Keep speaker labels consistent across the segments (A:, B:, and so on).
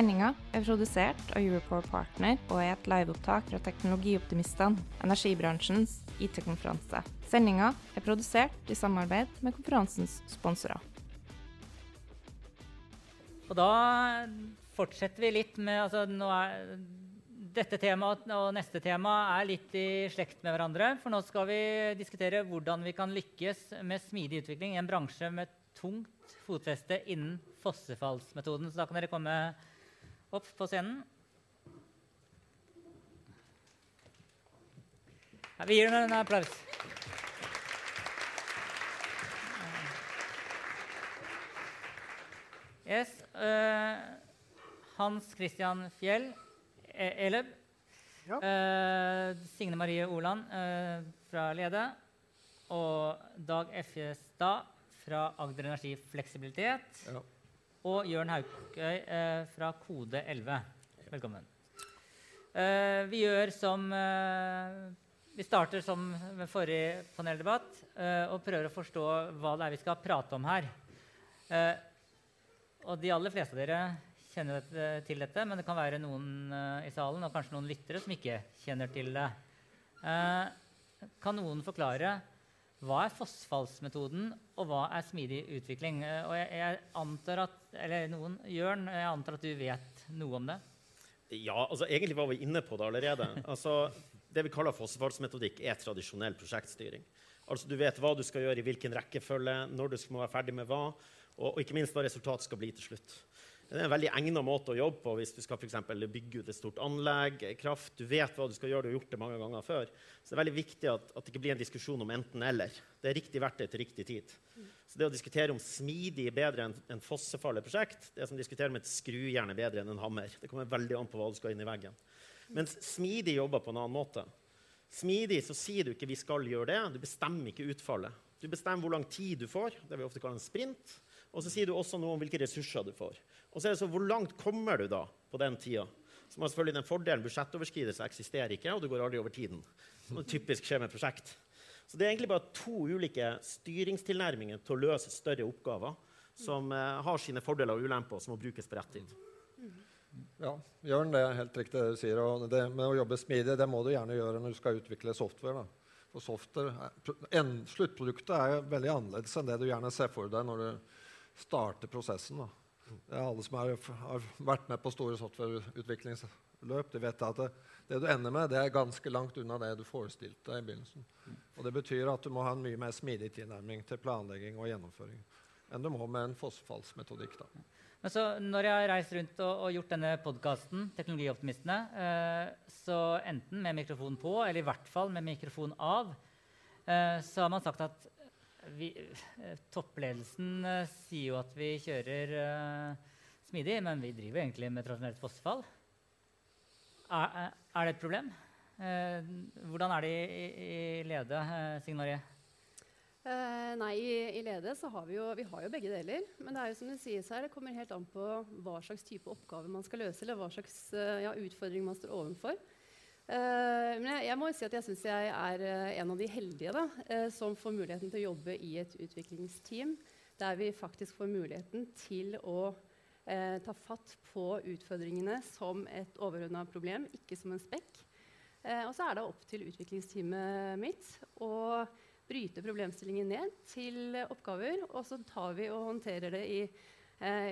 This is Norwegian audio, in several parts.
A: Sendinga er produsert av Europower Partner og er et liveopptak fra Teknologioptimistene, energibransjens IT-konferanse. Sendinga er produsert i samarbeid med konferansens sponsorer.
B: Og da fortsetter vi litt med altså, nå er, Dette temaet og neste tema er litt i slekt med hverandre. For nå skal vi diskutere hvordan vi kan lykkes med smidig utvikling i en bransje med tungt fotfeste innen fossefallsmetoden. Så da kan dere komme opp på scenen. Ja, vi gir dem en applaus. Yes. Uh, Hans Christian Fjell, e Eleb. Ja. Uh, Signe Marie Oland uh, fra Lede. Og Dag Effjestad fra Agder Energi Fleksibilitet. Ja. Og Jørn Haukøy fra Kode 11. Velkommen. vi gjør som Vi starter som med forrige paneldebatt og prøver å forstå hva det er vi skal prate om her. Og de aller fleste av dere kjenner til dette, men det kan være noen i salen og kanskje noen lyttere som ikke kjenner til det. Kan noen forklare hva er fossfallsmetoden, og hva er smidig utvikling? Uh, og jeg, jeg, antar at, eller noen, Jørn, jeg antar at du vet noe om det?
C: Ja, altså egentlig var vi inne på det allerede. Altså, det vi kaller fossefallsmetodikk, er tradisjonell prosjektstyring. Altså, du vet hva du skal gjøre, i hvilken rekkefølge, når du skal være ferdig med hva og, og ikke minst hva resultatet skal bli til slutt. Det er en veldig egnet måte å jobbe på hvis du skal for bygge ut et stort anlegg. kraft, Du vet hva du skal gjøre, du har gjort det mange ganger før. Så det er veldig viktig at, at det ikke blir en diskusjon om enten-eller. Det er riktig verktøy til riktig tid. Så det å diskutere om smidig er bedre enn en fossefarlig prosjekt, det er som å diskutere om et skrujern er bedre enn en hammer. Det kommer veldig an på hva du skal inn i veggen. Mens smidig jobber på en annen måte. Smidig så sier du ikke 'vi skal gjøre det', du bestemmer ikke utfallet. Du bestemmer hvor lang tid du får, det vi ofte kaller en sprint. Og så sier du også noe om hvilke ressurser du får. Og så er det så, Hvor langt kommer du da på den tida? Som har selvfølgelig den fordelen Budsjettoverskridelse eksisterer ikke, og du går aldri over tiden. Som typisk skjer med prosjekt. Så Det er egentlig bare to ulike styringstilnærminger til å løse større oppgaver som eh, har sine fordeler og ulemper, og som må brukes på rett tid.
D: Ja, Jørn, det er helt riktig det du sier. og det med å jobbe smidig det må du gjerne gjøre når du skal utvikle software. Da. For software, Sluttproduktet er veldig annerledes enn det du gjerne ser for deg når du starte prosessen. Da. Alle som er, har vært med på store softwareutviklingsløp, de vet at det, det, du ender med, det er ganske langt unna det du forestilte deg i begynnelsen. Og Det betyr at du må ha en mye mer smidig tilnærming til planlegging og gjennomføring enn du må med en fossefallsmetodikk. da.
B: Men så når jeg har reist rundt og, og gjort denne podkasten, Teknologioptimistene, eh, så enten med mikrofon på, eller i hvert fall med mikrofon av, eh, så har man sagt at vi, eh, toppledelsen eh, sier jo at vi kjører uh, smidig, men vi driver egentlig med tradisjonelt fossefall. Er, er, det et problem? Uh, hvordan er det i, i Lede, uh, Signarie?
E: Uh, nei, i, i, Lede så har vi, jo, vi har jo begge deler. Men det er jo som det sies her, det kommer helt an på hva slags type oppgave man skal løse, eller hva slags ja, utfordring man står overfor. Uh, men jeg, jeg, må jo si at jeg syns jeg er uh, en av de heldige da, uh, som får muligheten til å jobbe i et utviklingsteam der vi faktisk får muligheten til å ta fatt på utfordringene som et overordna problem, ikke som en spekk. og så er det opp til utviklingsteamet mitt å bryte problemstillingen ned til oppgaver, og så tar vi og håndterer det i,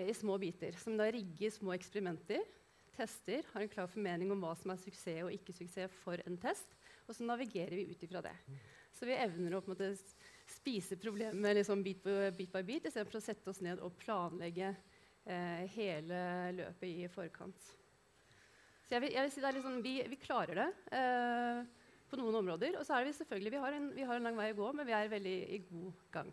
E: i små biter, som da rigger små eksperimenter tester, har en klar formening om hva som er suksess og ikke suksess for en test. Og så navigerer vi ut ifra det. Så vi evner å måte, spise problemet liksom, bit, på, bit by bit istedenfor å sette oss ned og planlegge eh, hele løpet i forkant. Så jeg vil, jeg vil si liksom, vi, vi, klarer det eh, på noen områder. Og så er vi selvfølgelig vi har, en, vi har en lang vei å gå, men vi er veldig i god gang.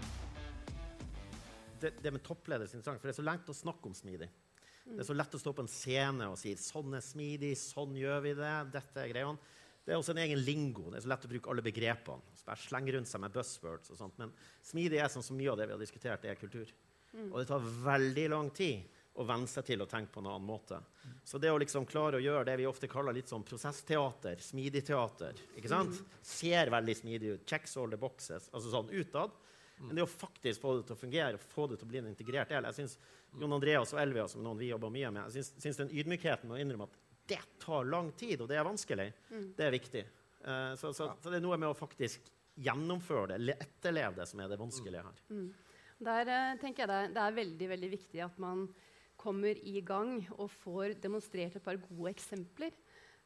C: Det, det med toppleder er interessant, for det er så lett å snakke om smidig. Det er så lett å stå på en scene og si 'sånn er smidig', 'sånn gjør vi det'. dette er greiene. Det er også en egen lingo. Det er så lett å bruke alle begrepene. Bare slenge rundt seg med buzzwords og sånt. Men smidig er som så mye av det vi har diskutert, er kultur. Og det tar veldig lang tid å venne seg til å tenke på en annen måte. Så det å liksom klare å gjøre det vi ofte kaller litt sånn prosessteater, smidig-teater, ikke sant? ser veldig smidig ut, checks all the boxes, altså sånn utad. Men det å faktisk få det til å fungere, få det til å bli en integrert del Jeg synes Jon Andreas og Elvia, som noen vi jobber mye med, jeg syns, den ydmykheten med å innrømme at det tar lang tid, og det er vanskelig, det er viktig. Uh, så, så, så det er noe med å faktisk gjennomføre det, etterleve det, som er det vanskelige her.
E: Der eh, tenker jeg det, er- det er veldig, veldig viktig at man kommer i gang og får demonstrert et par gode eksempler.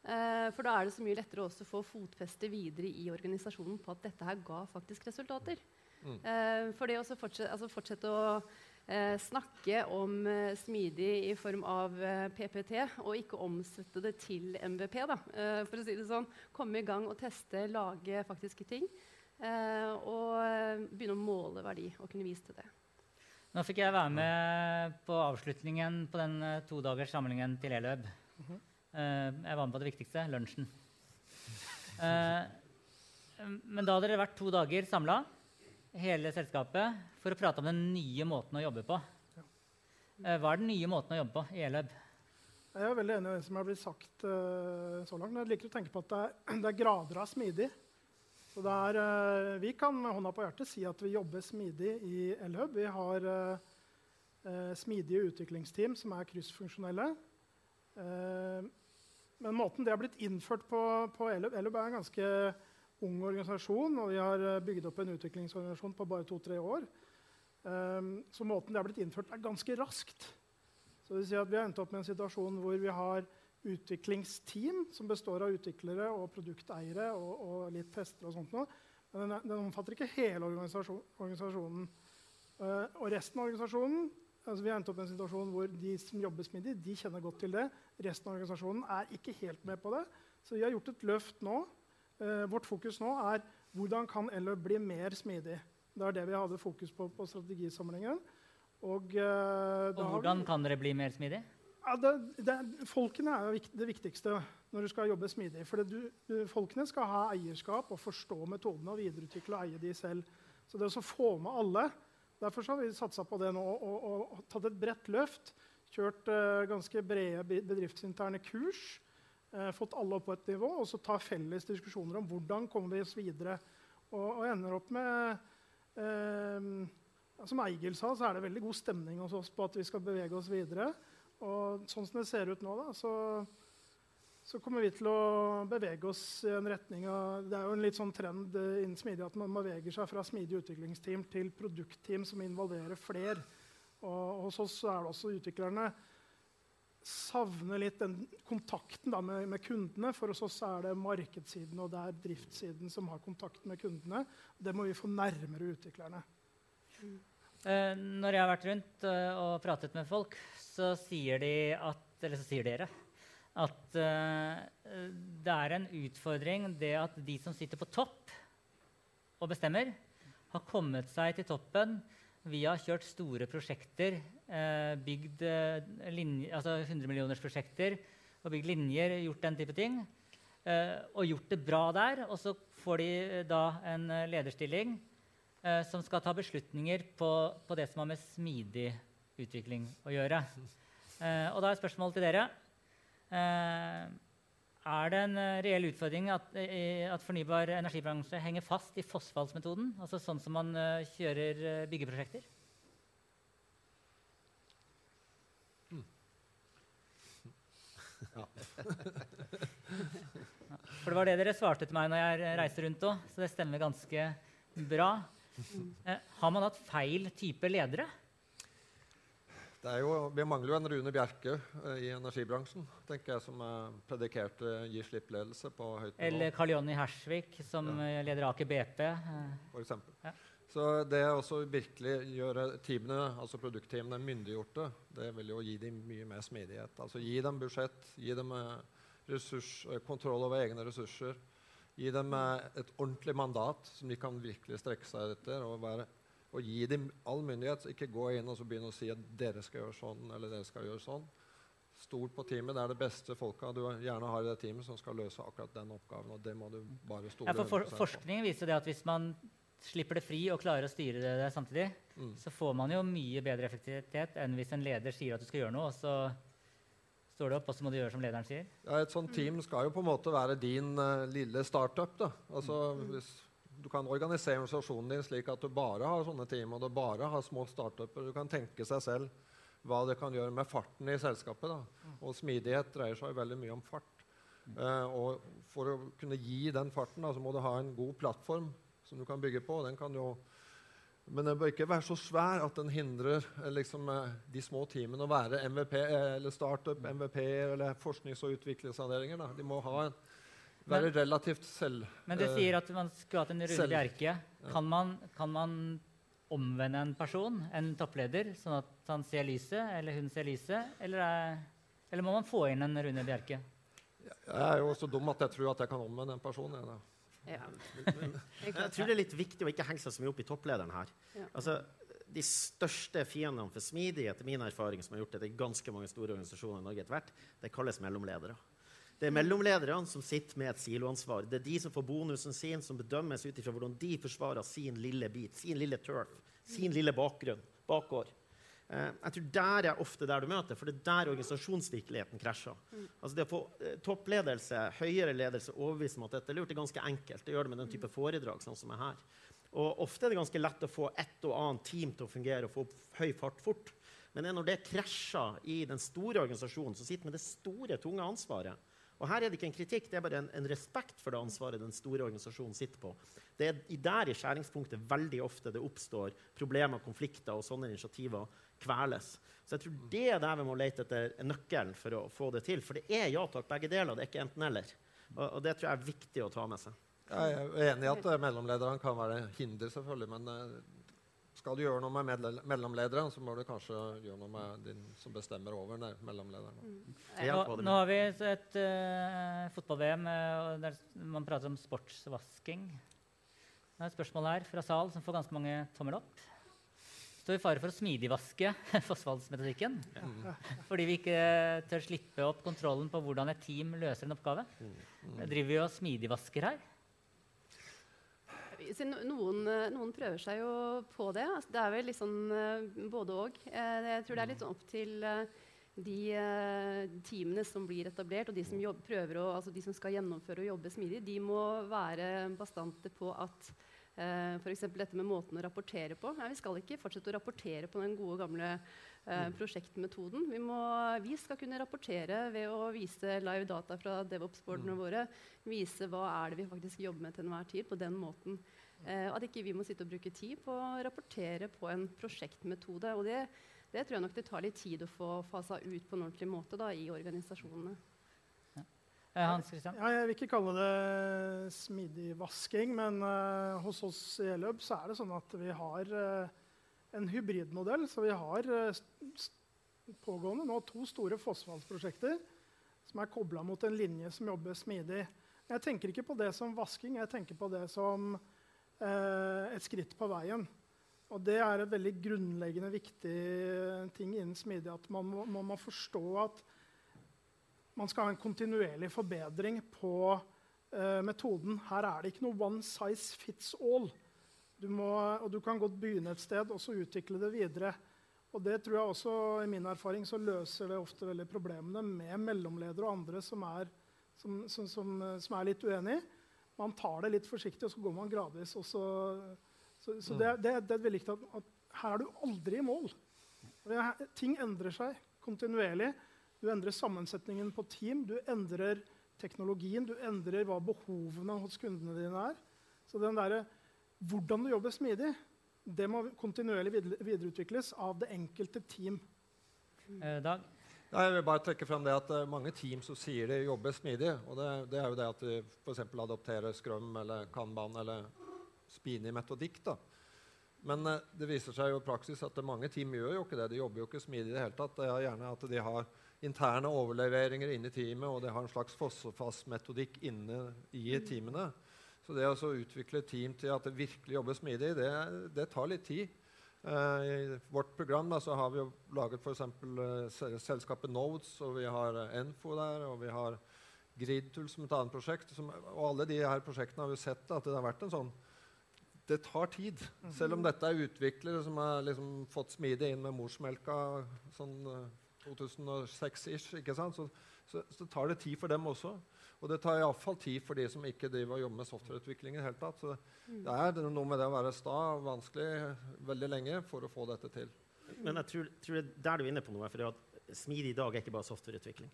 E: Eh, for da er det så mye lettere også å få fotfeste videre i organisasjonen på at dette her ga faktisk resultater. Eh, for det å fortsette, altså fortsette å eh, snakke om eh, smidig i form av eh, PPT, og ikke omsette det til MVP, da, eh, for å si det sånn. Komme i gang og teste, lage faktiske ting. Eh, og begynne å måle verdi og kunne vise til det.
B: Nå fikk jeg være med på avslutningen på den todagers samlingen til Eløb. Eh, jeg var med på det viktigste lunsjen. Uh, men da hadde dere vært to dager samla, hele selskapet, for å prate om den nye måten å jobbe på. Eh, hva er den nye måten å jobbe på i Elhub?
F: Jeg er veldig enig i det som er blitt sagt uh, så langt. Men jeg liker å tenke på at det er, det er grader av smidig. Er, uh, vi kan med hånda på hjertet si at vi jobber smidig i Elhub. Vi har uh, smidige utviklingsteam som er kryssfunksjonelle. Men måten det har blitt innført på, på Elhub Elhub er ganske ung organisasjon, og vi har eh, bygd opp en utviklingsorganisasjon på bare to-tre år. Eh, så måten det har blitt innført, er ganske raskt. Så det vil si at Vi har endt opp med en situasjon hvor vi har utviklingsteam som består av utviklere og produkteiere og, og litt tester og sånt noe. Men den, er- den omfatter ikke hele organisasjon, organisasjonen. Eh, og resten av organisasjonen altså Vi har endt opp med en situasjon hvor de som jobber smidig, de kjenner godt til det. Resten av organisasjonen er ikke helt med på det. Så vi har gjort et løft nå. Eh, vårt fokus nå er hvordan kan Elløp bli mer smidig. Det er det vi hadde fokus på på strategisamlingen. Og, eh,
B: Og
F: hvordan vi-
B: kan dere bli mer smidig?
F: ja, det, det, folkene er jo det viktigste når du skal jobbe smidig. For du, du, folkene skal ha eierskap og forstå metodene og videreutvikle og eie de selv. Så det å få med alle Derfor så har vi satsa på det nå og, og, og tatt et bredt løft. Kjørt eh, ganske brede bedriftsinterne kurs. Eh, fått alle opp på et nivå, og så ta felles diskusjoner om hvordan kommer vi oss videre. Og, og ender opp med eh, Som Eigil sa, så er det veldig god stemning hos oss på at vi skal bevege oss videre. Og sånn som det ser ut nå, da, så, så kommer vi til å bevege oss i en retning av Det er jo en litt sånn trend eh, innen smidig at man beveger seg fra smidig utviklingsteam til produktteam som involverer flere. Og hos oss er det også utviklerne savner litt den kontakten da, med, med kundene. For hos oss er det markedssiden og det er driftssiden som har kontakt med kundene. Det må vi få nærmere utviklerne.
B: Eh, når jeg har vært rundt eh, og pratet med folk, så sier de at så sier dere at eh, det er en utfordring det at de som sitter på topp og bestemmer, har kommet seg til toppen via kjørt store prosjekter, eh, bygd eh, linje, altså 100-millionersprosjekter og bygd linjer, gjort den type ting. eh, og gjort det bra der. Og så får de da en lederstilling som skal ta beslutninger på, på det som har med smidig utvikling å gjøre. Og da er spørsmålet til dere Er det en eh, reell utfordring at, at fornybar energibransje henger fast i fossfallsmetoden? Altså sånn som man eh, kjører eh, byggeprosjekter? For det var det dere svarte til meg når jeg reiste rundt òg, så det stemmer ganske bra. Har man hatt feil type ledere?
D: Det er jo, vi mangler jo en Rune Bjerke eh, i energibransjen, tenker jeg, som er predikert eh, gi slipp-ledelse på høyt nivå.
B: Eller Karl Jonny Hersvik, som ja. leder Aker BP? eh,
D: for eksempel.
B: Ja.
D: Så det å også virkelig gjøre teamene, altså produktteamene myndiggjorte, det vil jo gi dem mye mer smidighet. Altså Gi dem budsjett, gi dem eh, ressurs, eh, kontroll over egne ressurser. Gi dem eh, et ordentlig mandat som de kan virkelig strekke seg etter. Og, være, og gi dem all myndighet. så Ikke gå inn og så begynne å si at dere skal gjøre sånn eller dere skal gjøre sånn. Stol på teamet. Det er det beste folka du gjerne har i det teamet som skal løse akkurat den oppgaven. og det må du bare stole
B: Ja, for for
D: 100% på.
B: forskning viser det at hvis man slipper det fri og klarer å styre det der samtidig,
D: Mm.
B: så får man jo mye bedre effektivitet enn hvis en leder sier at du skal gjøre noe, og så står du opp, og så må du gjøre som lederen sier.
D: Ja, et sånt team skal jo på en måte være din uh, lille startup. da. Altså, hvis Du kan organisere organisasjonen din slik at du bare har sånne team, og du bare har små startuper. Du kan tenke seg selv hva det kan gjøre med farten i selskapet. da. Og smidighet dreier seg veldig mye om fart. Eh, og for å kunne gi den farten, da, så må du ha en god plattform som du kan bygge på. Den kan jo men den bør ikke være så svær at den hindrer eh, liksom, eh, de små teamene å være MVP eh, eller startup, MVP eller forsknings- og utviklingsavdelinger. Da. De må ha en, være relativt selv...
B: Men du
D: eh,
B: sier at man skulle hatt en
D: selv-
B: Bjerke. Kan man, kan man omvende en person, en toppleder, sånn at han ser lyset, eller hun ser lyset? Eller, er, eller må man få inn en Rune Bjerke?
D: Jeg er jo så dum at jeg tror at jeg kan omvende en person. Jeg.
E: Ja.
C: Jeg tror det er litt viktig å ikke henge seg så mye opp i topplederen her.
E: Ja.
C: Altså, de største fiendene for smidighet, etter min erfaring, som har gjort det i ganske mange store organisasjoner i Norge etter hvert, det kalles mellomledere. Det er mellomlederne som sitter med et siloansvar. Det er de som får bonusen sin, som bedømmes ut ifra hvordan de forsvarer sin lille bit, sin lille turf, sin lille bakgrunn, bakgård. Eh, jeg tror Der er ofte der du møter, for det er der organisasjonsvirkeligheten krasjer. Altså det å få eh, toppledelse, høyere ledelse, overbevist om at dette er lurt, er ganske enkelt. Det gjør det med den type foredrag sånn som er her. Og ofte er det ganske lett å få et og annet team til å fungere og få høy fart fort. Men det er når det krasjer i den store organisasjonen som sitter med det store, tunge ansvaret. Og her er det ikke en kritikk, det er bare en, en respekt for det ansvaret den store organisasjonen sitter på. Det er der i skjæringspunktet veldig ofte det oppstår problemer, konflikter og sånne initiativer kveles. Så jeg tror det er der vi må lete etter nøkkelen for å få det til. For det er ja takk, begge deler. Det er ikke enten-eller. Og, og det tror jeg er viktig å ta med seg.
D: Jeg er enig i at mellomlederen mellomlederne kan være hinder, selvfølgelig. Men eh, skal du gjøre noe med mellomlederen, så må du kanskje gjøre noe med din som bestemmer over den mellomlederen.
C: Ja,
B: Nå, nå har vi et uh, fotball-VM eh, der man prater om sportsvasking. Det er et spørsmål her fra sal som får ganske mange tommel opp. Står i fare for å smidigvaske fossfallsmetodikken fordi vi ikke tør slippe opp kontrollen på hvordan et team løser en oppgave. Driver vi og smidigvasker her?
E: Noen, eh, noen prøver seg jo på det. Altså, det er vel litt sånn eh, både og. Eh, Jeg tror det er litt sånn opp til de teamene som blir etablert, og de som, jobb, å, altså de som skal gjennomføre og jobbe smidig, de må være bastante på at uh, f.eks. dette med måten å rapportere på. Nei, vi skal ikke fortsette å rapportere på den gode, gamle uh, prosjektmetoden. Vi, må, vi skal kunne rapportere ved å vise live data fra DevOps-boardene våre. Vise hva er det vi faktisk jobber med til enhver tid på den måten. Eh, at ikke vi må sitte og bruke tid på å rapportere på en prosjektmetode. Og det, det tror jeg nok det tar litt tid å få fasa ut på en ordentlig måte da, i organisasjonene.
B: Eh, Hans Christian?
F: Ja, jeg vil ikke kalle det smidig vasking, men uh, hos oss i Eløb så er det sånn at vi har uh, en hybridmodell. Så vi har eh, st- pågående nå to store fossefallsprosjekter som er kobla mot en linje som jobber smidig. Jeg tenker ikke på det som vasking, jeg tenker på det som eh, et skritt på veien. Og det er et veldig grunnleggende viktig eh, ting innen smidig. At man må, man forstå at man skal ha en kontinuerlig forbedring på eh, metoden. Her er det ikke noe one size fits all. Du må, og du kan godt begynne et sted og så utvikle det videre. Og det tror jeg også, i min erfaring så løser det ofte veldig problemene med mellomledere og andre som er, som, som, som, eh, er litt uenig. Man tar det litt forsiktig, og så går man gradvis. Og så, så, så det, det, det er veldig viktig at, at her er du aldri i mål. Det er, ting endrer seg kontinuerlig. Du endrer sammensetningen på team, du endrer teknologien, du endrer hva behovene hos kundene dine er. Så den der hvordan du jobber smidig, det må kontinuerlig videreutvikles av det enkelte team.
B: Eh, Dag?
D: Ja, jeg vil bare trekke frem det at uh, Mange team som sier de jobber smidig. og Det, det er jo det at de f.eks. adopterer Scrum eller Kanban eller speedy metodikk. da. Men eh, det viser seg jo i praksis at mange team gjør jo ikke det. De jobber jo ikke smidig i det hele tatt. Det er gjerne at de har interne overleveringer inne i teamet, og de har en slags fossefast-metodikk inne i teamene. Så det å utvikle team til at det virkelig jobber smidig, det, det tar litt tid. Uh, I vårt program da, har vi laget f.eks. Uh, selskapet Nodes, og vi har Enfo der, og vi har Gridtool som et annet prosjekt. Som, og alle de her prosjektene har vi sett at det har vært en sånn Det tar tid. Mm -hmm. Selv om dette er utviklere som har liksom fått smidig inn med morsmelka sånn 2006-ish, så, så, så, tar det tid for dem også. Og det tar iallfall tid for de som ikke driver og jobber med softwareutvikling. i tatt. Så det er noe med det å være sta vanskelig veldig lenge for å få dette til.
C: Men jeg tror, tror det der du er inne på noe. for at Smidig i dag er ikke bare softwareutvikling.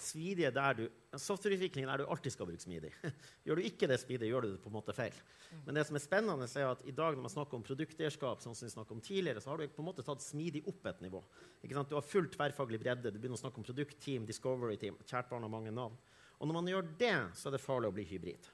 C: Smidig er der du, Softwareutvikling er der du alltid skal bruke smidig. Gjør du ikke det smidig, gjør du det på en måte feil. Men det som er spennende, er at i dag når man snakker om produkteierskap, sånn som vi snakket om tidligere, så har du på en måte tatt smidig opp et nivå. Du har full tverrfaglig bredde. Du begynner å snakke om produktteam, discovery team. Kjært barn har mange navn. Og når man gjør det, så er det farlig å bli hybrid.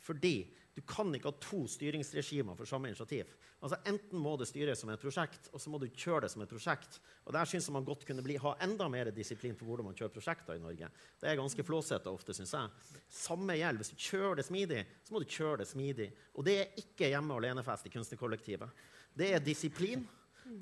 C: Fordi du kan ikke ha to styringsregimer for samme initiativ. Altså Enten må det styres som et prosjekt, og så må du kjøre det som et prosjekt. Og Der syns man godt kunne bli, ha enda mer disiplin på hvordan man kjører prosjekter i Norge. Det er ganske flåsete ofte, syns jeg. Samme gjelder. Hvis du kjører det smidig, så må du kjøre det smidig. Og det er ikke hjemme alene-fest i kunstnerkollektivet. Det er disiplin,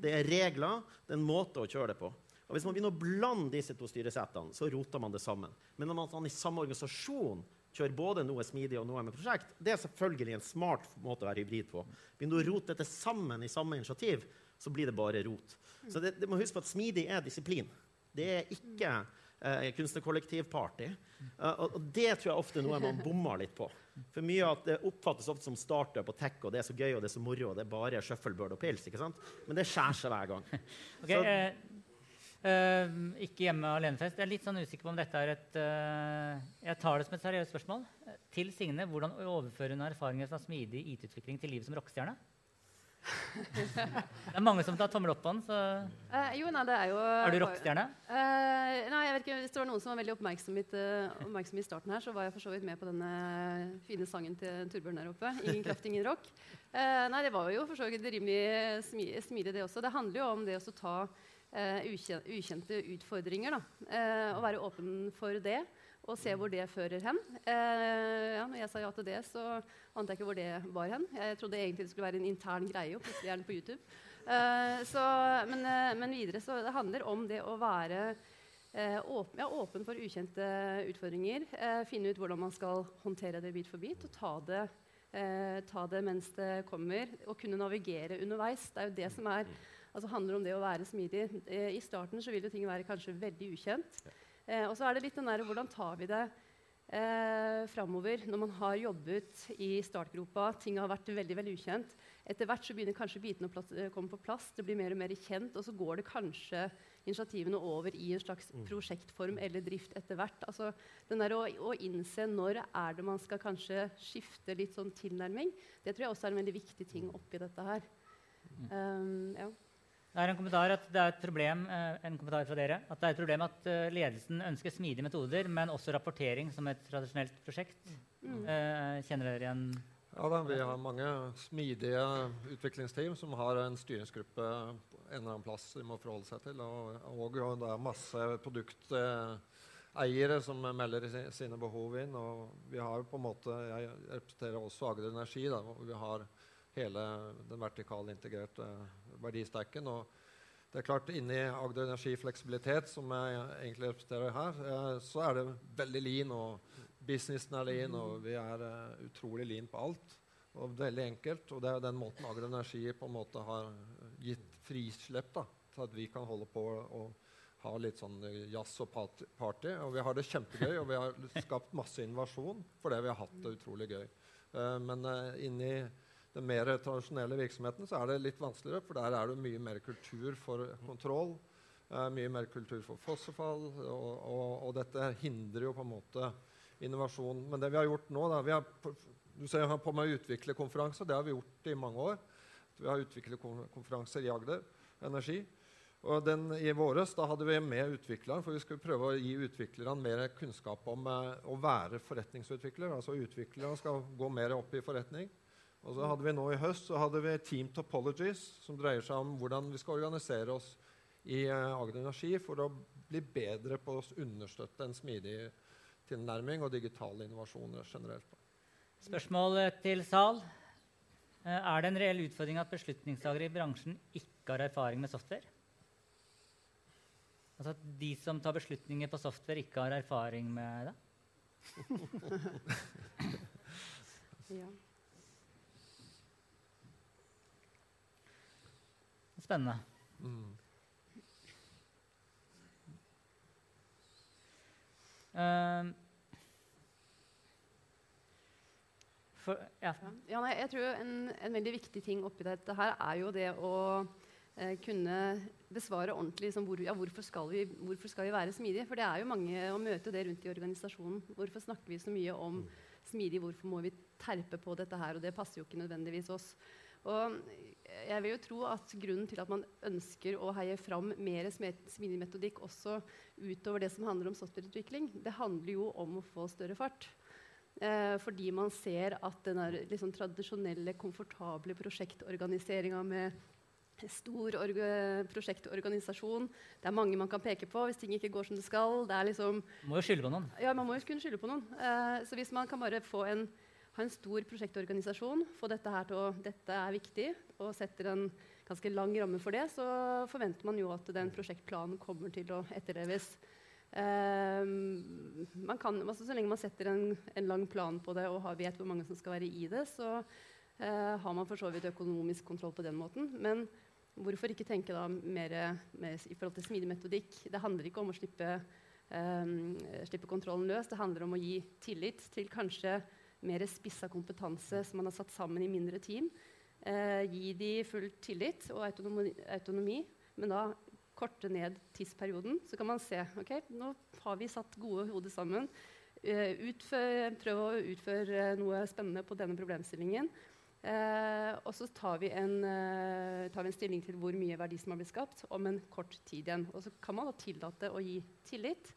C: det er regler, det er en måte å kjøre det på. Og Hvis man begynner å blande disse to styresettene, så roter man det sammen. Men at man i samme organisasjon kjører både noe smidig og noe med prosjekt, det er selvfølgelig en smart måte å være hybrid på. Begynner du å rote dette sammen i samme initiativ, så blir det bare rot. Så det, det må huske på at smidig er disiplin. Det er ikke eh, kunstnerkollektivparty. Og, og det tror jeg ofte er noe man bommer litt på. For mye av det oppfattes ofte som startup og tech, og det er så gøy og det er så moro, og det er bare shuffleboard og pils. ikke sant? Men det skjærer seg hver gang.
B: Okay, så, eh, Uh, ikke hjemme alenefest. Jeg er litt sånn usikker på om dette er et uh, Jeg tar det som et seriøst spørsmål. Til Signe, hvordan overfører hun erfaringer fra smidig IT-utvikling til livet som rockestjerne? Det er mange som tar tommel opp på den. Så
E: uh, jo, nei, det er jo
B: Er du rockestjerne?
E: nei, jeg vet ikke, Hvis det var noen som var veldig oppmerksom, oppmerksom, i starten her, så var jeg for så vidt med på denne fine sangen til Turbjørn der oppe. 'Ingen kraft, ingen rock'. nei, det var jo for så vidt rimelig smidig, det også. Det handler jo om det å ta uh, ukjente utfordringer. Uh, og være åpen for det og se hvor det fører hen. Eh, ja, når jeg sa ja til det, så ante jeg ikke hvor det var hen. Jeg trodde egentlig det skulle være en intern greie. og plutselig er den på YouTube. Så, men, men, videre så det handler om det å være åpen, ja, åpen, for ukjente utfordringer. finne ut hvordan man skal håndtere det bit for bit, og ta det ta det mens det kommer, og kunne navigere underveis. Det er jo det som er altså handler om det å være smidig. Eh, I starten så vil jo ting være kanskje veldig ukjent. Eh, og så er det litt den der, hvordan tar vi det eh, framover når man har jobbet i startgropa, ting har vært veldig veldig ukjent. Etter hvert så begynner kanskje bitene å eh, komme på plass, det blir mer og mer kjent, og så går det kanskje initiativene over i en slags mm. prosjektform eller drift etter hvert. Altså, den der å, å, innse når er det man skal kanskje skifte litt sånn tilnærming, det tror jeg også er en veldig viktig ting oppi dette her. Um,
B: ja. Det er en kommentar, at det er et problem, eh, en kommentar fra dere, at det er et problem at eh, ledelsen ønsker smidige metoder, men også rapportering som et tradisjonelt prosjekt. Mm. Uh, kjenner dere igjen
D: Ja, da, Vi har mange smidige utviklingsteam som har en styringsgruppe en eller annen plass de må forholde seg til. Og, og, og det er masse produkteiere som melder sine behov inn. og vi har på en måte, Jeg representerer også Agder Energi. Da, og vi har hele den vertikale integrerte verdistacken. Og det er klart, Inni Agder Energi Fleksibilitet, som jeg egentlig representerer her, eh, så er det veldig lean. og Businessen er lean, og vi er uh, utrolig lean på alt. Og veldig enkelt. Og det er den måten Agder Energi på en måte har gitt frislipp da, til at vi kan holde på og ha litt sånn jazz og party. Og vi har det kjempegøy, og vi har skapt masse innovasjon fordi vi har hatt det utrolig gøy. Uh, men inni den mer tradisjonelle virksomheten så er det litt vanskeligere, for der er det mye mer kultur for kontroll. Eh, mye mer kultur for fossefall, og, og, og, dette hindrer jo på en måte innovasjon. Men det vi har gjort nå, da, vi har du ser jeg har på meg utviklerkonferanse. Det har vi gjort i mange år. Vi har utviklerkonferanser i Agder Energi. Og den, I våres da hadde vi med utvikleren, for vi skulle prøve å gi utviklerne mer kunnskap om eh, å være forretningsutvikler. Altså Utviklerne skal gå mer opp i forretning. Og så hadde vi nå I høst så hadde vi Team Topologies, som dreier seg om hvordan vi skal organisere oss i eh, Agder Energi for å bli bedre på å understøtte en smidig tilnærming og digitale innovasjoner generelt.
B: Spørsmål til sal. Eh, er det en reell utfordring at beslutningstagere i bransjen ikke har erfaring med software? Altså at de som tar beslutninger på software, ikke har erfaring med det?
E: ja.
B: Spennende.
D: Mm.
B: Uh, for, ja.
E: ja nei, jeg tror en, en, veldig viktig ting oppi dette her er jo det å eh, kunne besvare ordentlig liksom, hvor, ja, hvorfor, skal vi, hvorfor, skal vi, være smidige. For det er jo mange å møte det rundt i organisasjonen. Hvorfor snakker vi så mye om smidig? Hvorfor må vi terpe på dette her? Og det passer jo ikke nødvendigvis oss. Og jeg vil jo tro at grunnen til at man ønsker å heie fram mer smidigmetodikk også utover det som handler om softwareutvikling, det handler jo om å få større fart. Eh, fordi man ser at den liksom, tradisjonelle, komfortable prosjektorganiseringa med stor prosjektorganisasjon. Det er mange man kan peke på hvis ting ikke går som det skal. Det liksom,
B: må jo skylde på noen.
E: Ja, man må jo kunne skylde på noen. Eh, så hvis man kan bare få en, ha en stor prosjektorganisasjon, få dette her til å Dette er viktig, og setter en ganske lang ramme for det, så forventer man jo at den prosjektplanen kommer til å etterleves. Uh, kan, altså, så lenge man setter en, en, lang plan på det og har, vet hvor mange som skal være i det, så uh, har man for så vidt økonomisk kontroll på den måten. Men Hvorfor ikke tenke da mer, mer i forhold til smidig metodikk? Det handler ikke om å slippe, um, slippe, kontrollen løs. Det handler om å gi tillit til kanskje mer spissa kompetanse som man har satt sammen i mindre team. Eh, gi de full tillit og autonomi, autonomi, men da korte ned tidsperioden. Så kan man se ok, nå har vi satt gode hoder sammen. Eh, utfør, prøv å utføre noe spennende på denne problemstillingen. Eh, og så tar vi, en, eh, tar vi, en, stilling til hvor mye verdi som har blitt skapt om en kort tid igjen. Og så kan man da tillate å gi tillit,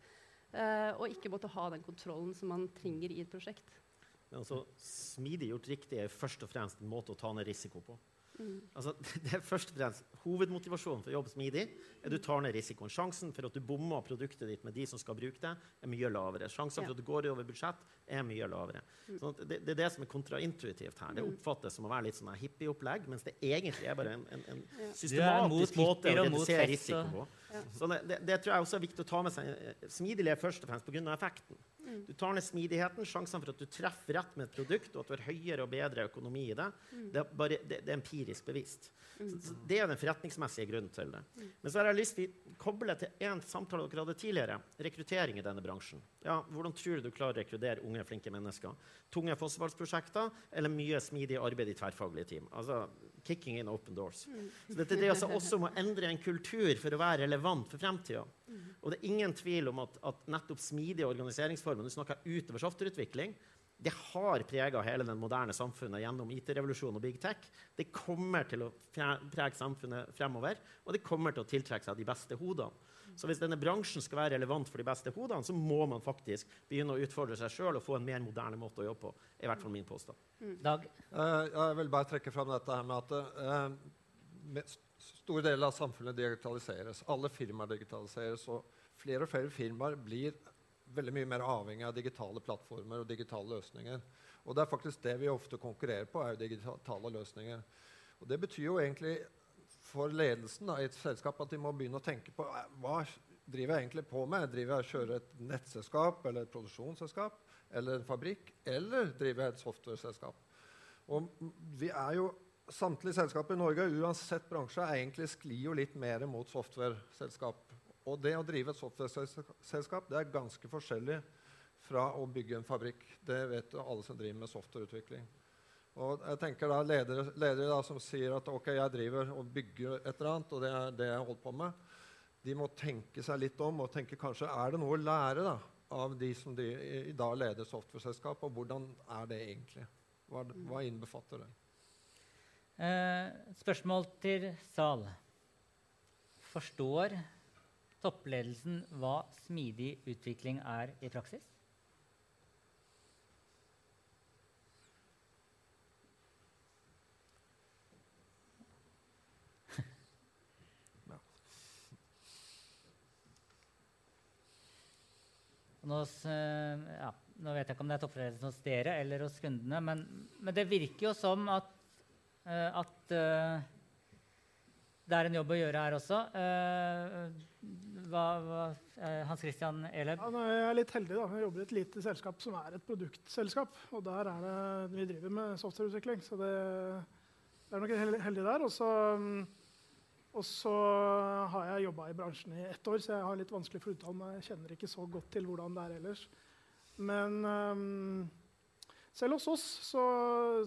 E: eh, og ikke måtte ha den kontrollen som man trenger i et prosjekt.
C: Men altså, Smidig gjort riktig er først og fremst en måte å ta ned risiko på. Mm. Altså, det er først og fremst Hovedmotivasjonen for å jobbe smidig er du tar ned risikoen. Sjansen for at du bommer produktet ditt med de som skal bruke det, er mye lavere. Sjansen ja. for at du går over budsjett, er mye lavere. Mm. Sånn det, det, er det som er kontraintuitivt her. Det mm. oppfattes som å være litt sånn hippieopplegg, mens det egentlig er bare en, en, en systematisk måte å redusere risiko på. Ja. Så det, det, tror jeg også er viktig å ta med seg. Smidig er først og fremst pga. effekten. Mm. Du tar ned smidigheten, sjansene for at du treffer rett med et produkt, og at du har høyere og bedre økonomi i det, mm. det, er bare, det, det, er empirisk bevisst. Så, mm. så Det er den forretningsmessige grunnen til det. Men så har jeg lyst til å koble til en samtale dere hadde tidligere. Rekruttering i denne bransjen. Ja, hvordan tror du du klarer å rekruttere unge, flinke mennesker? Tunge fossefallsprosjekter eller mye smidig arbeid i tverrfaglige team? Altså, kicking in open doors. Så dette dreier seg også om å endre en kultur for å være relevant for fremtida. Og det er ingen tvil om at, at nettopp smidige organiseringsformer du snakker utover softwareutvikling, det har prega hele den moderne samfunnet gjennom IT-revolusjonen og big tech. Det kommer til å prege samfunnet fremover, og det kommer til å tiltrekke seg de beste hodene. Så hvis denne bransjen skal være relevant for de beste hodene, så må man faktisk begynne å utfordre seg sjøl og få en mer moderne måte å jobbe på. i hvert fall min påstand.
B: Mm. Dag?
D: Uh, jeg vil bare trekke fram dette her med at uh, store deler av samfunnet digitaliseres. Alle firmaer digitaliseres. og Flere og flere firmaer blir veldig mye mer avhengig av digitale plattformer og digitale løsninger. Og det er faktisk det vi ofte konkurrerer på, er jo digitale løsninger. Og det betyr jo egentlig for ledelsen da, i et selskap at de må begynne å tenke på hva driver jeg egentlig på med. Driver jeg og kjører et nettselskap eller et produksjonsselskap eller en fabrikk? Eller driver jeg et software-selskap? Og vi er jo, Samtlige selskaper i Norge uansett bransje er egentlig sklir jo litt mer mot software-selskap. Og det å drive et software-selskap det er ganske forskjellig fra å bygge en fabrikk. Det vet alle som driver med softwareutvikling. Og jeg tenker da Ledere, ledere da, som sier at ok, jeg driver og bygger et eller annet, og det er det jeg holder på med, de må tenke seg litt om og tenke kanskje er det noe å lære da, av de som de, i dag leder software-selskap, og hvordan er det egentlig? Hva, hva innbefatter det?
B: Eh, spørsmål til sal. Forstår toppledelsen hva smidig utvikling er i praksis? Nå, ja, nå, vet jeg ikke om det er toppledelsen hos dere eller hos kundene, men, men det virker jo som at, at det er en jobb å gjøre her også. Hva, hva, Hans Christian Eleb?
F: Ja, jeg er litt heldig. da. Jeg jobber i et lite selskap som er et produktselskap. Og der er det, vi driver med softwareutvikling, så det, det er nok heldig der. Og så og så har jeg jobba i bransjen i ett år, så jeg har litt vanskelig for å uttale meg. Jeg kjenner ikke så godt til hvordan det er ellers. Men um, selv hos oss så,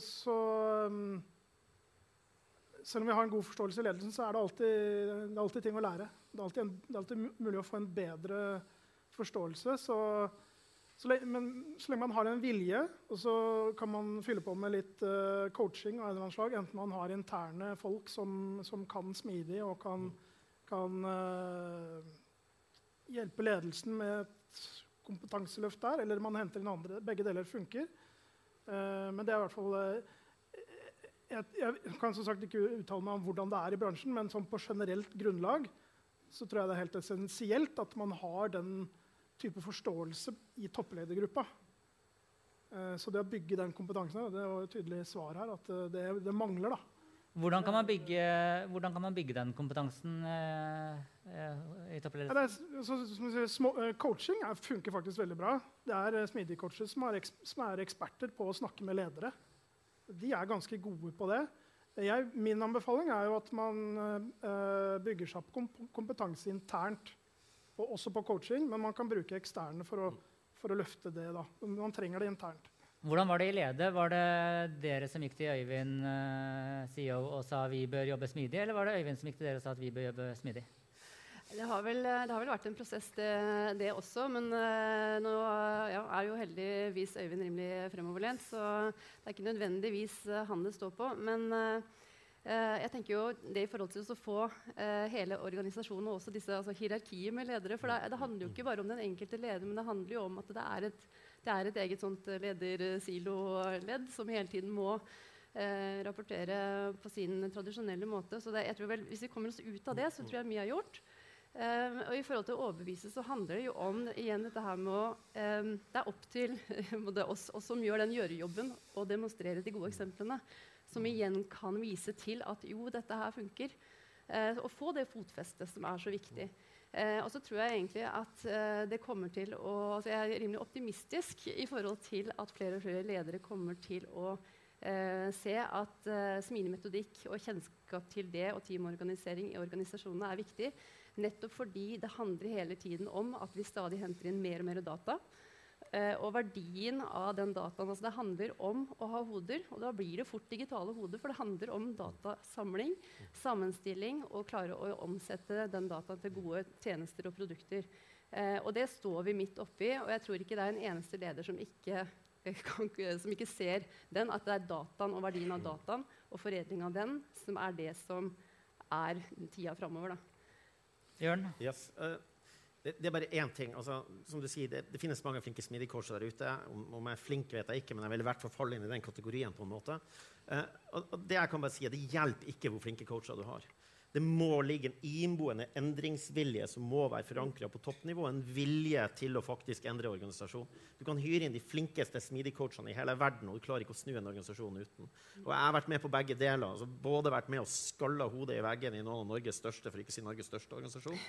F: så um, Selv om vi har en god forståelse i ledelsen, så er det alltid, det er alltid ting å lære. Det er en, det er alltid mulig å få en bedre forståelse. Så så lenge, men så lenge man har en vilje, og så kan man fylle på med litt uh, coaching av en eller annen slag, enten man har interne folk som, som kan smidig og kan, kan uh, hjelpe ledelsen med et kompetanseløft der, eller man henter inn andre. Begge deler funker. Uh, men det er i hvert fall jeg, jeg, kan som sagt ikke uttale meg om hvordan det er i bransjen, men sånn på generelt grunnlag så tror jeg det er helt essensielt at man har den type forståelse i toppledergruppa. Eh, så det å bygge den kompetansen det var et tydelig svar her, at eh, det, det mangler. da.
B: Hvordan kan man bygge, kan man bygge den kompetansen eh, i toppledelsen?
F: Ja, så, så, små, coaching er, funker faktisk veldig bra. Det er smidige coacher som er, som er, eksperter på å snakke med ledere. De er ganske gode på det. Jeg, min anbefaling er jo at man eh, bygger seg opp kompetanse internt og også på coaching, men man kan bruke eksterne for å, for å løfte det. Da. Man trenger det internt.
B: Hvordan var det i Lede? Var det dere som gikk til Øyvind, uh, CEO, og sa vi bør jobbe smidig, eller var det Øyvind som gikk til dere og sa at vi bør jobbe smidig?
E: Det har vel, det har vel vært en prosess, det, det også. Men uh, nå ja, er jo heldigvis Øyvind rimelig fremoverlent, så det er ikke nødvendigvis uh, han det står på. Men Uh, jeg tenker jo det i forhold til å få uh, hele organisasjonen og også disse altså, hierarkiet med ledere. For det, det, handler jo ikke bare om den enkelte leder, men det handler jo om at det er et, det er et eget sånt ledersiloledd som hele tiden må uh, rapportere på sin tradisjonelle måte. Så det, jeg tror vel, hvis vi kommer oss ut av det, så tror jeg mye er gjort. Um, og i forhold til å overbevise så handler det jo om igjen dette her med å um, Det er opp til oss, oss, som gjør den gjørejobben, å demonstrere de gode eksemplene som igjen kan vise til at jo, dette her funker. Eh, få det fotfestet som er så viktig. Eh, og så tror jeg egentlig at eh, det kommer til å altså Jeg er rimelig optimistisk i forhold til at flere og flere ledere kommer til å eh, se at eh, smidig metodikk og kjennskap til det og teamorganisering i organisasjonene er viktig. Nettopp fordi det handler hele tiden om at vi stadig henter inn mer og mer data. Uh, og verdien av den dataen. Altså det handler om å ha hoder, og da blir det fort digitale hoder. For det handler om datasamling, sammenstilling og klare å omsette den dataen til gode tjenester og produkter. Eh, og det står vi midt oppi, og jeg tror ikke det er en eneste leder som ikke, kan, som ikke ser den, at det er dataen og verdien av dataen og foredling av den som er det som er tida framover.
B: Jørn?
C: Yes. Uh det, er bare én ting. Altså, som du sier, det, det finnes mange flinke smidigcoacher der ute. Om, om, jeg er flink, vet jeg ikke, men jeg vil i hvert fall falle inn i den kategorien. på en måte. Eh, og, og det jeg kan bare si, det hjelper ikke hvor flinke coacher du har. Det må ligge en innboende endringsvilje som må være forankra på toppnivå. En vilje til å faktisk endre organisasjon. Du kan hyre inn de flinkeste smidig-coachene i hele verden, og du klarer ikke å snu en organisasjon uten. Og jeg har vært med på begge deler. Altså både vært med og skalla hodet i veggen i noen av Norges største for ikke å si Norges største organisasjon,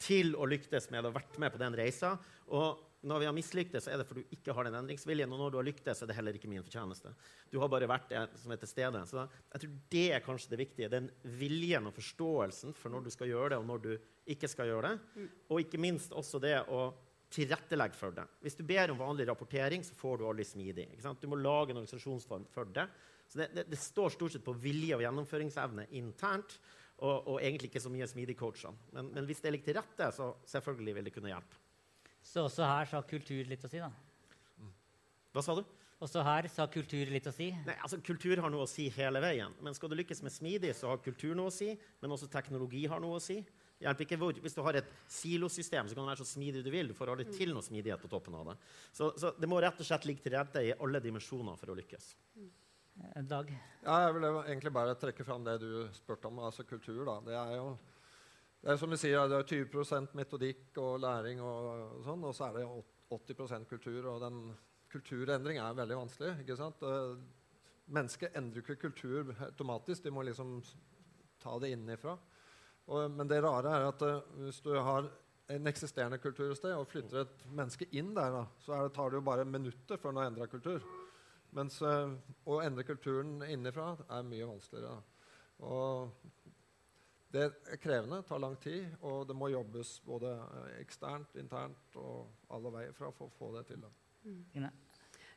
C: til å lyktes med det og vært med på den reisa. Og når vi har mislyktes, er det fordi du ikke har den endringsviljen. Og når du har lyktes, er det heller ikke min fortjeneste. Du har bare vært det som er til stede. Så jeg tror det er kanskje det viktige. Den viljen og forståelsen for når du skal gjøre det, og når du ikke skal gjøre det. Og ikke minst også det å tilrettelegge for det. Hvis du ber om vanlig rapportering, så får du aldri smidig. Du må lage en organisasjonsform for det. Så det, det, det står stort sett på vilje og gjennomføringsevne internt. Og, og egentlig ikke så mye smidig coachene. Men, men hvis det ligger til rette, så selvfølgelig vil det kunne hjelpe.
B: Så også her så har kultur litt å si, da.
C: Hva sa du?
B: Også her så har kultur litt å si.
C: Nei, altså Kultur har noe å si hele veien. Men skal du lykkes med smidig, så har kultur noe å si. Men også teknologi har noe å si. Hjelper ikke hvor, Hvis du har et silosystem, så kan du være så smidig du vil. Du får aldri til noe smidighet på toppen av det. Så, så det må rett og slett ligge til rette i alle dimensjoner for å lykkes.
B: Eh, Dag?
D: Ja, jeg vil egentlig bare trekke fram det du spurte om, altså kultur. da. Det er jo det er som du sier, det er 20% metodikk og læring, og, sånn, og så er det 80% kultur. og den Kulturendring er veldig vanskelig. ikke sant? Mennesket endrer ikke kultur automatisk. De må liksom ta det innenfra. Men det rare er at uh, hvis du har en eksisterende kultur et sted og flytter et menneske inn der, da, så det, tar det jo bare minutter før den har endra kultur. Mens uh, å endre kulturen innenfra er mye vanskeligere. Da. Og det er krevende, tar lang tid, og det må jobbes både eksternt, internt og alle veier fra for å få det til.
B: Mm.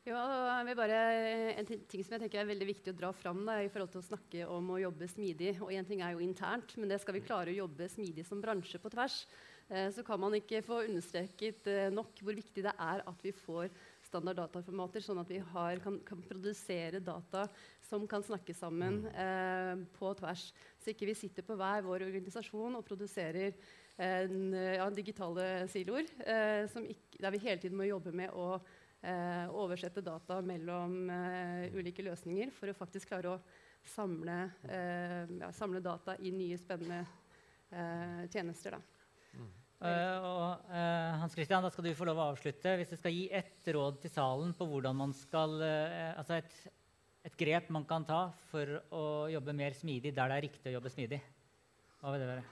E: Ja, bare, en ting som jeg tenker er veldig viktig å dra fram da, i forhold til å snakke om å jobbe smidig. og Én ting er jo internt, men det skal vi klare å jobbe smidig som bransje på tvers. Eh, så kan man ikke få understreket eh, nok hvor viktig det er at vi får standard dataformater, sånn at vi har, kan, kan, produsere data som kan snakke sammen mm. eh, på tvers. Så ikke vi sitter på hver vår organisasjon og produserer en, ja, digitale siloer eh, der vi hele tiden må jobbe med å eh, oversette data mellom eh, ulike løsninger for å faktisk klare å samle, eh, ja, samle data i nye, spennende eh, tjenester. Da.
B: Mm. Uh, og uh, Hans Christian, da skal du få lov å avslutte. Hvis du skal gi ett råd til salen på hvordan man skal uh, Altså et, et, grep man kan ta for å jobbe mer smidig der det er riktig å jobbe smidig, hva vil det være?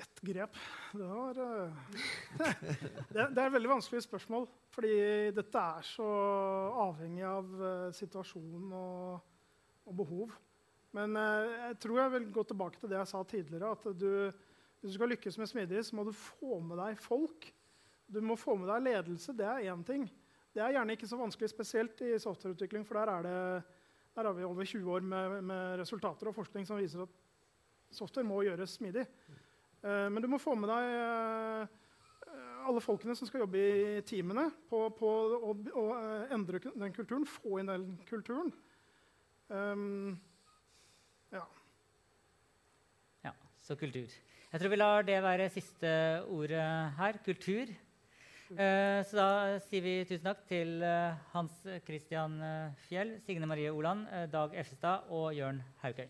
F: Ett grep Det var det, det, er et veldig vanskelig spørsmål. Fordi dette er så avhengig av situasjon og, og behov. Men jeg tror jeg vil gå tilbake til det jeg sa tidligere. at du hvis du skal lykkes med smidig, så må du få med deg folk. Du må få med deg ledelse. Det er én ting. Det er gjerne ikke så vanskelig, spesielt i softwareutvikling, for der, det, der har vi over 20 år med, med, resultater og forskning som viser at software må gjøres smidig. Uh, men du må få med deg uh, alle folkene som skal jobbe i teamene, på, på å, å uh, endre den kulturen, få inn den kulturen. Um,
B: ja. ja. Så kultur. Jeg tror vi lar det være siste ordet her kultur. Uh, så da sier vi tusen takk til uh, Hans Christian uh, Fjell, Signe Marie Oland, Dag Effestad og Jørn Haukøy.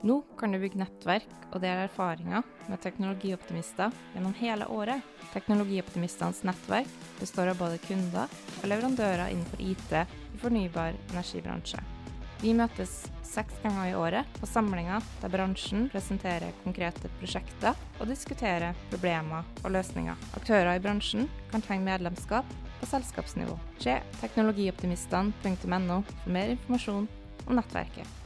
A: Nå kan du bygge nettverk og dele erfaringer med teknologioptimister gjennom hele året. Teknologioptimistenes nettverk består av både kunder og leverandører innenfor IT i fornybar energibransje. Vi møtes seks ganger i året på samlinger der bransjen presenterer konkrete prosjekter og diskuterer problemer og løsninger. Aktører i bransjen kan trenge medlemskap på selskapsnivå. Se teknologioptimistene.no for mer informasjon om nettverket.